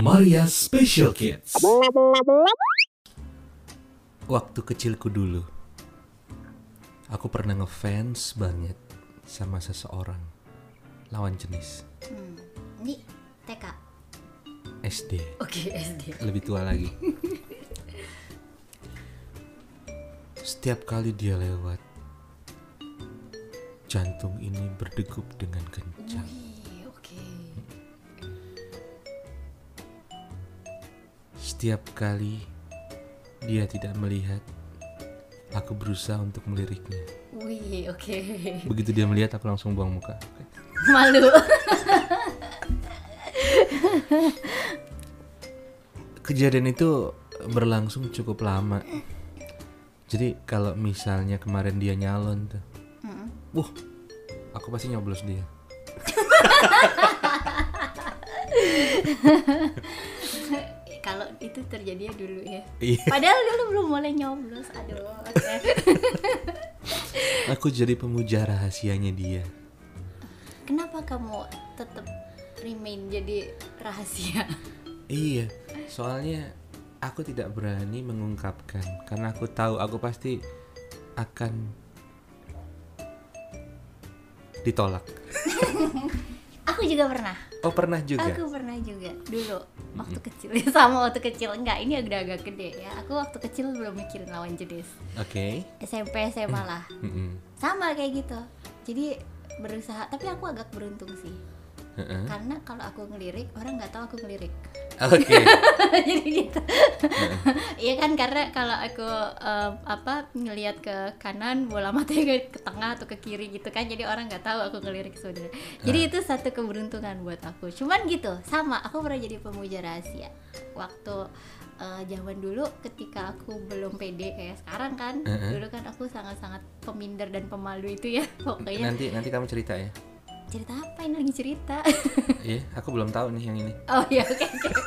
Maria Special Kids. Waktu kecilku dulu, aku pernah ngefans banget sama seseorang lawan jenis Hmm. Ini TK. SD, Oke, SD. lebih tua lagi. Setiap kali dia lewat, jantung ini berdegup dengan kencang. Wih, Setiap kali dia tidak melihat, aku berusaha untuk meliriknya. Wih, oke. Begitu dia melihat, aku langsung buang muka. Malu. Kejadian itu berlangsung cukup lama. Jadi kalau misalnya kemarin dia nyalon tuh, Mm-mm. wuh, aku pasti nyoblos dia. Itu terjadinya dulu ya. Iya. Padahal dulu belum boleh nyoblos. Aduh, oke. Aku jadi pemuja rahasianya dia. Kenapa kamu tetap remain jadi rahasia? Iya, soalnya aku tidak berani mengungkapkan karena aku tahu aku pasti akan ditolak. Aku juga pernah. Oh pernah juga. Aku pernah juga dulu waktu kecil sama waktu kecil enggak ini agak agak gede ya. Aku waktu kecil belum mikirin lawan jenis. Oke. SMP SMA lah. Mm-mm. Sama kayak gitu. Jadi berusaha tapi aku agak beruntung sih. Heeh. Karena kalau aku ngelirik orang nggak tahu aku ngelirik. Oke. jadi gitu iya kan karena kalau aku em, apa ngelihat ke kanan bola matanya ke, ke tengah atau ke kiri gitu kan jadi orang nggak tahu aku ngelirik sebenarnya jadi itu satu keberuntungan buat aku cuman gitu sama aku pernah jadi pemuja rahasia waktu eh, zaman dulu ketika aku belum pede kayak sekarang kan Heeh. dulu kan aku sangat-sangat peminder dan pemalu itu ya pokoknya Nanti nanti kamu cerita ya. Cerita apa ini lagi cerita Iya, aku belum tahu nih yang ini. Oh iya oke oke.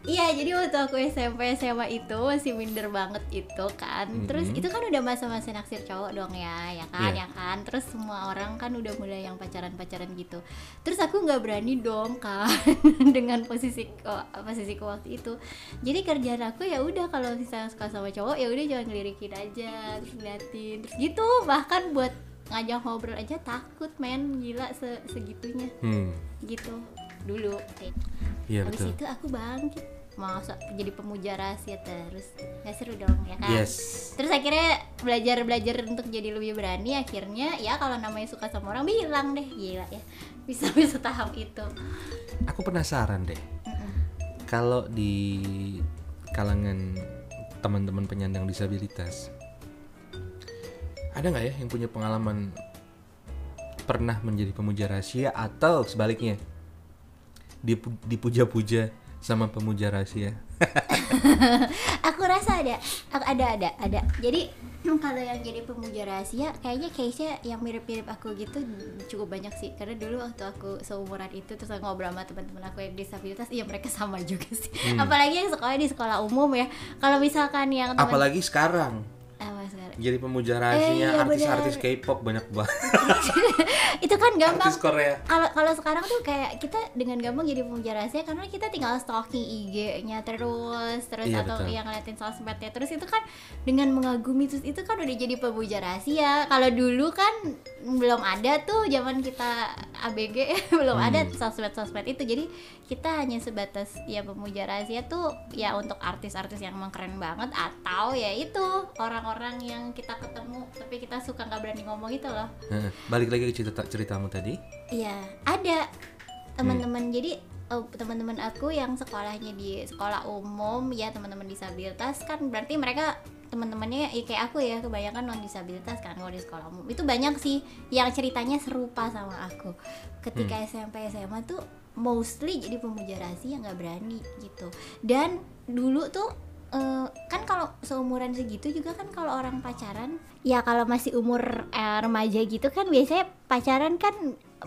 Iya jadi waktu aku SMP SMA itu masih minder banget itu kan Terus Mhm. itu kan udah masa-masa naksir cowok dong ya ya kan Iya. ya kan Terus semua orang kan udah mulai yang pacaran-pacaran gitu Terus aku nggak berani dong kan dengan posisi oh, posisiku waktu itu Jadi kerjaan aku ya udah kalau misalnya suka sama cowok ya udah jangan ngelirikin aja terus ngeliatin terus gitu bahkan buat ngajak ngobrol aja takut men. Gila se- segitunya. Hmm. gitu. Dulu. Iya betul. itu aku bangkit. Masa jadi pemuja rahasia terus? Nggak seru dong ya kan? Yes. terus akhirnya belajar belajar untuk jadi lebih berani. Akhirnya ya kalau namanya suka sama orang bilang deh. Gila ya. Bisa bisa tahap itu. Aku penasaran deh. Kalau di kalangan teman-teman penyandang disabilitas, ada nggak ya yang punya pengalaman pernah menjadi pemuja rahasia atau sebaliknya dipu- dipuja-puja sama pemuja rahasia? aku rasa ada Aku- ada ada ada. Jadi kalau yang jadi pemuja rahasia kayaknya case-nya yang mirip-mirip aku gitu cukup banyak sih. Karena dulu waktu aku seumuran itu terus aku ngobrol sama teman-teman aku yang disabilitas iya mereka sama juga sih. Hmm. apalagi yang sekolah di sekolah umum ya. Kalau misalkan yang teman Apalagi sekarang apa sekarang jadi pemuja Eh, rahasia iya, artis-artis. K-pop banyak banget. itu kan gampang Artis Korea. kalau kalau sekarang tuh kayak kita dengan gampang jadi pemuja rahasia karena kita tinggal stalking IG-nya terus terus Iya, atau betul. yang ngeliatin sosmednya terus itu kan dengan mengagumi terus itu kan udah jadi pemuja rahasia kalau dulu kan belum ada tuh zaman kita ABG belum Hmm. ada sosmed sosmed itu jadi kita hanya sebatas ya pemuja rahasia tuh ya untuk artis-artis yang emang keren banget atau ya itu orang-orang yang kita ketemu tapi kita suka nggak berani ngomong itu loh. Balik lagi ke cerita ceritamu tadi. Iya, ada teman-teman. Jadi eh, teman-teman aku yang sekolahnya di sekolah umum ya teman-teman disabilitas kan berarti mereka teman-temannya ya kayak aku ya kebanyakan non disabilitas kan kalau di sekolah umum itu banyak sih yang ceritanya serupa sama aku ketika SMP SMA tuh mostly jadi pemuja rahasia nggak berani gitu dan dulu tuh eh, kan kalau seumuran segitu juga kan kalau orang pacaran ya kalau masih umur eh, remaja gitu kan biasanya pacaran kan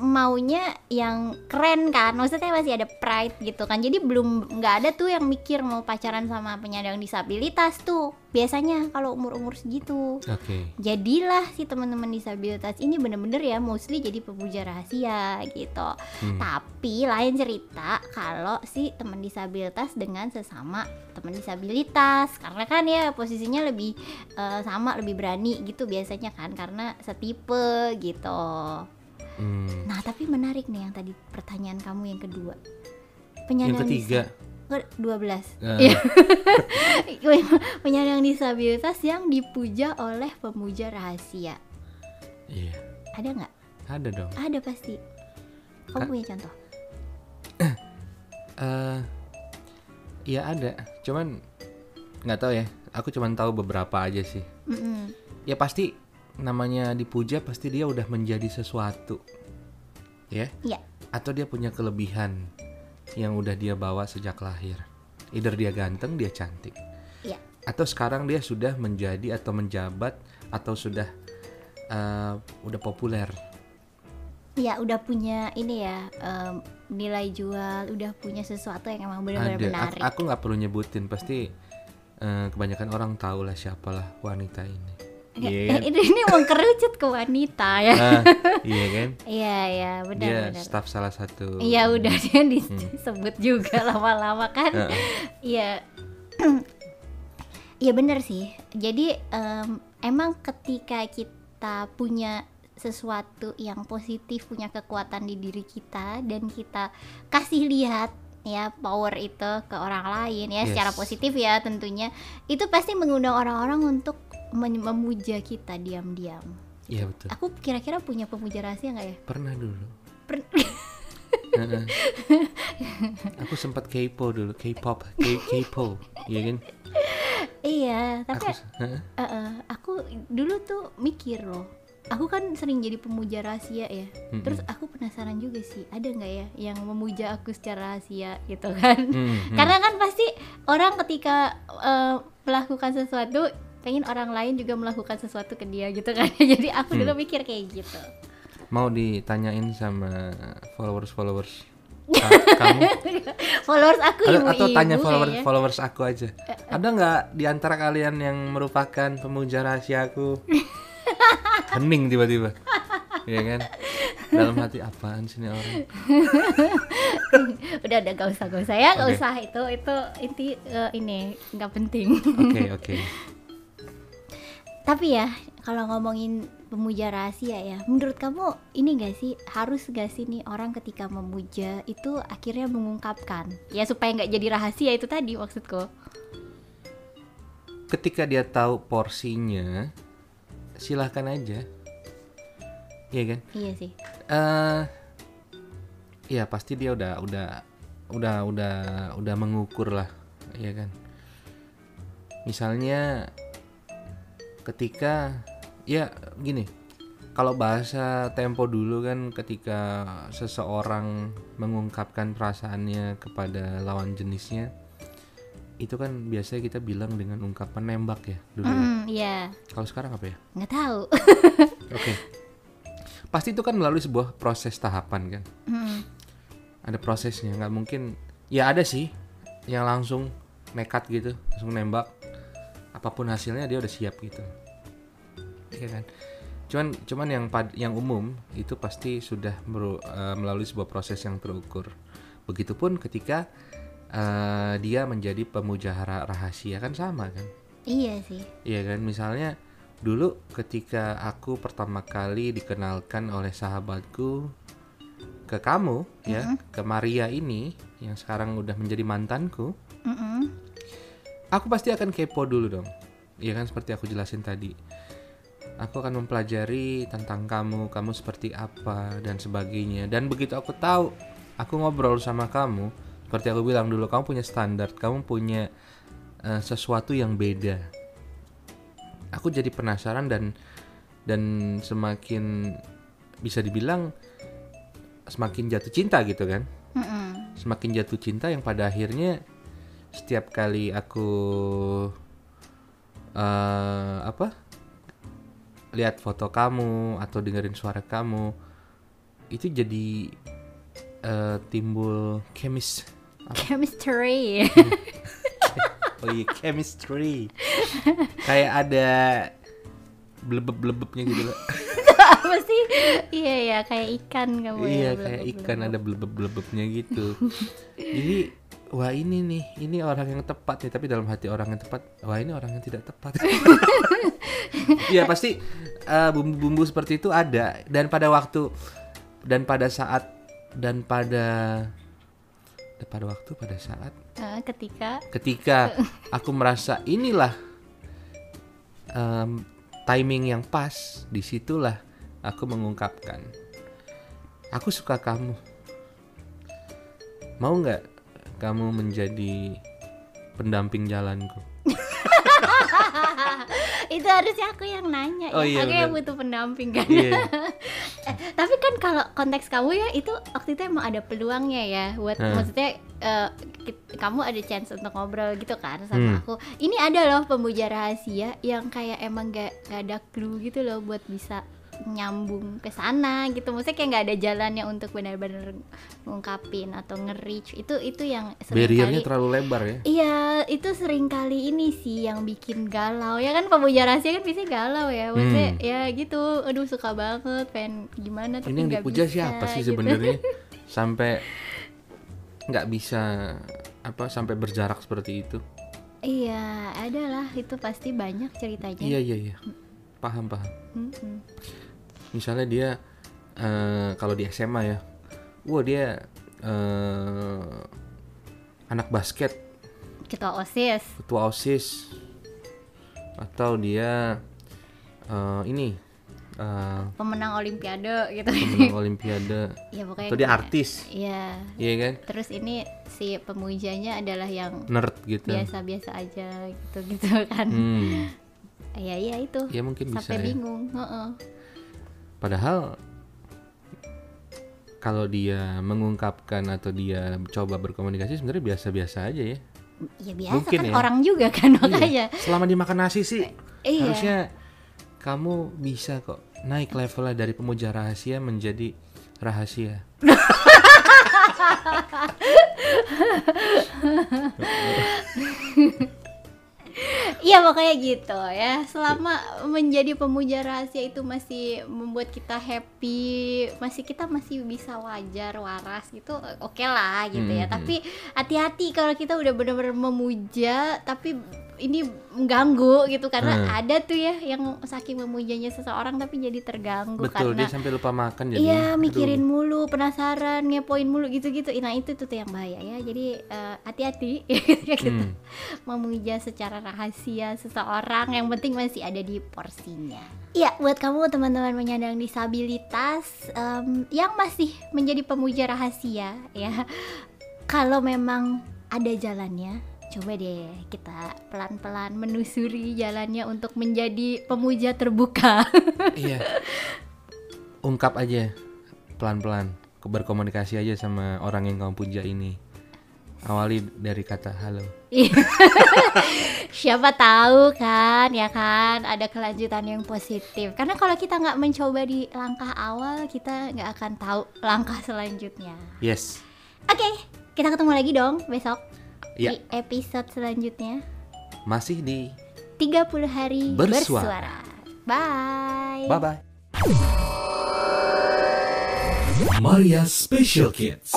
maunya yang keren kan? Maksudnya masih ada pride gitu kan? Jadi belum nggak ada tuh yang mikir mau pacaran sama penyandang disabilitas tuh. Biasanya kalau umur-umur segitu. Oke. jadilah si teman-teman disabilitas ini bener-bener ya mostly jadi pemuja rahasia gitu. Hmm. tapi lain cerita kalau si teman disabilitas dengan sesama teman disabilitas. Karena kan ya posisinya lebih eh, sama lebih berani gitu biasanya kan? Karena setipe gitu Hmm. nah tapi menarik nih yang tadi pertanyaan kamu yang kedua Yang penyandang ketiga. disa- dua belas eh, penyandang disabilitas yang dipuja oleh pemuja rahasia Iya. ada nggak Ada dong. ada pasti kamu Ka- punya contoh eh Iya ada. Cuman nggak tahu ya. Aku cuman tahu beberapa aja sih. Mm-mm. Ya pasti namanya dipuja pasti dia udah menjadi sesuatu. Ya. Iya. Atau dia punya kelebihan yang udah dia bawa sejak lahir. Either dia ganteng, dia cantik. Iya. Atau sekarang dia sudah menjadi atau menjabat atau sudah eh, udah populer. Ya udah punya ini ya em, nilai jual, udah punya sesuatu yang emang benar-benar menarik. aku nggak perlu nyebutin, pasti eh, kebanyakan orang tahu lah siapalah wanita ini. Iya Eh, kan? ini, ini mengkerucut ke wanita ya. Ah, iya kan? Iya ya Dia benar-benar. staff salah satu. Iya udah dia disebut juga lama-lama kan. Iya. Iya bener sih. Jadi em, emang ketika kita punya sesuatu yang positif, punya kekuatan di diri kita dan kita kasih lihat ya power itu ke orang lain ya Yes. secara positif ya tentunya itu pasti mengundang orang-orang untuk memuja kita diam-diam. Iya betul. Aku kira-kira punya pemuja rahasia nggak ya? Pernah dulu. Per- aku sempat kepo dulu, K-pop, kepo, iya kan? iya, tapi Aku. Eh, eh, aku dulu tuh mikir loh aku kan sering jadi pemuja rahasia ya Mm-mm. terus aku penasaran juga sih ada nggak ya yang memuja aku secara rahasia gitu kan Hmm, hmm. karena kan pasti orang ketika eh, melakukan sesuatu pengen orang lain juga melakukan sesuatu ke dia gitu kan. Jadi aku Hmm. dulu mikir kayak gitu. Mau ditanyain sama followers followers kamu? Followers aku atau, ibu-ibu atau tanya ya. followers followers aku aja. Ada nggak di antara kalian yang merupakan pemuja rahasia aku? Hening tiba-tiba. Ya kan? Dalam hati apaan sih ini orang? Udah udah gak usah gak usah ya. Gak usah. Itu itu inti eh, ini nggak penting. Oke oke Tapi ya, kalau ngomongin pemuja rahasia ya, menurut kamu ini gak sih harus gak sih nih orang ketika memuja itu akhirnya mengungkapkan ya supaya nggak jadi rahasia itu tadi maksudku. ketika dia tahu porsinya silahkan aja iya kan Iya sih. eh ya pasti dia udah udah udah udah udah mengukur lah ya kan misalnya ketika ya gini kalau bahasa tempo dulu kan ketika seseorang mengungkapkan perasaannya kepada lawan jenisnya itu kan biasanya kita bilang dengan ungkapan nembak ya dulu ya. Hmm, iya. kalau sekarang apa ya Nggak tahu. Oke. Pasti itu kan melalui sebuah proses tahapan kan. Hmm, Ada prosesnya, nggak mungkin. Ya ada sih yang langsung nekat gitu, langsung nembak. Apa pun hasilnya dia udah siap gitu. Iya kan. Cuman cuman yang pad, yang umum itu pasti sudah meru- eh, melalui sebuah proses yang terukur. Begitupun ketika eh, dia menjadi pemuja hara- rahasia kan sama kan. iya sih. Iya kan, misalnya dulu ketika aku pertama kali dikenalkan oleh sahabatku ke kamu ya, ke Maria ini yang sekarang udah menjadi mantanku, Mm-mm. Aku pasti akan kepo dulu dong. Iya kan seperti aku jelasin tadi. Aku akan mempelajari tentang kamu, kamu seperti apa dan sebagainya. Dan begitu aku tahu, aku ngobrol sama kamu, seperti aku bilang dulu, kamu punya standar, kamu punya eh, sesuatu yang beda. Aku jadi penasaran dan dan semakin bisa dibilang semakin jatuh cinta gitu kan Mm-mm. semakin jatuh cinta yang pada akhirnya setiap kali aku eh apa lihat foto kamu atau dengerin suara kamu itu jadi eh, timbul chemis chemistry. Oh iya chemistry. Kayak ada blebeb-blebebnya gitu loh. Apa sih? Iya ya kayak ikan kamu iya ya kayak ikan ada blebeb-blebebnya gitu. Jadi wah ini nih ini orang yang tepat nih tapi dalam hati orang yang tepat wah ini orang yang tidak tepat. Iya pasti eh, bumbu-bumbu seperti itu ada dan pada waktu dan pada saat dan pada pada waktu pada saat? Eh, ketika. Ketika aku merasa inilah em, timing yang pas di situlah aku mengungkapkan aku suka kamu. Mau nggak kamu menjadi pendamping jalanku itu harusnya aku yang nanya Oh ya iya, aku yang butuh pendamping kan Iya. Eh, tapi kan kalau konteks kamu ya itu waktu itu emang ada peluangnya ya buat Hmm. maksudnya kit- kamu ada chance untuk ngobrol gitu kan sama Hmm. aku ini ada loh pemuja rahasia yang kayak emang gak, gak ada clue gitu loh buat bisa nyambung ke sana gitu maksudnya kayak nggak ada jalannya untuk benar-benar ngungkapin atau nge-reach itu itu yang barriernya sering kali terlalu lebar ya Iya, itu sering kali ini sih yang bikin galau. Ya kan pemuja rahasia kan biasanya galau ya. Maksudnya Hmm. ya gitu. Aduh suka banget, pengen gimana tapi ini yang dipuja bisa, siapa sih gitu. sebenarnya sampai nggak bisa apa sampai berjarak seperti itu Iya, ada lah itu pasti banyak ceritanya. iya iya iya paham paham Mm-mm. Misalnya dia eh, kalau di SMA ya wah dia eh, anak basket Ketua OSIS. ketua osis atau dia eh, ini eh, Pemenang olimpiade gitu. pemenang olimpiade ya pokoknya atau dia kayak- artis Iya. iya kan Terus ini si pemujanya adalah yang nerd gitu biasa-biasa aja gitu-gitu kan. hmm, Iya, iya itu. ya mungkin bisa Sampai ya. bingung. Heeh. Padahal kalau dia mengungkapkan atau dia coba berkomunikasi sebenarnya biasa-biasa aja ya. Ya biasa Mungkin kan ya. orang juga kan makanya. Iya. Selama dimakan nasi sih Iya. harusnya kamu bisa kok naik levelnya dari pemuja rahasia menjadi rahasia. Iya makanya gitu ya. Selama menjadi pemuja rahasia itu masih membuat kita happy, masih kita masih bisa wajar, waras gitu, oke lah gitu ya. Mhm. Tapi hati-hati kalau kita udah benar-benar memuja, tapi ini mengganggu gitu karena Hmm. ada tuh ya yang saking memujanya seseorang tapi jadi terganggu Betul, karena dia sampai lupa makan jadi. Iya aduh. mikirin mulu, penasaran, ngepoin mulu gitu-gitu. Nah itu tuh, yang bahaya ya. Jadi eh, hati-hati ketika kita Hmm. memuja secara rahasia seseorang. Yang penting masih ada di porsinya. Iya, buat kamu teman-teman penyandang disabilitas em, yang masih menjadi pemuja rahasia ya. Kalau memang ada jalannya, coba deh kita pelan-pelan menusuri jalannya untuk menjadi pemuja terbuka. Iya. Ungkap aja pelan-pelan, berkomunikasi aja sama orang yang kamu puja ini. Awali dari kata halo. Iya. Siapa tahu kan, ya kan, ada kelanjutan yang positif. Karena kalau kita nggak mencoba di langkah awal, kita nggak akan tahu langkah selanjutnya. Yes. Oke, kita ketemu lagi dong besok Ya. di episode selanjutnya. Masih di 30 hari Bersuara. bersuara. Bye. bye bye. Maria Special Kids.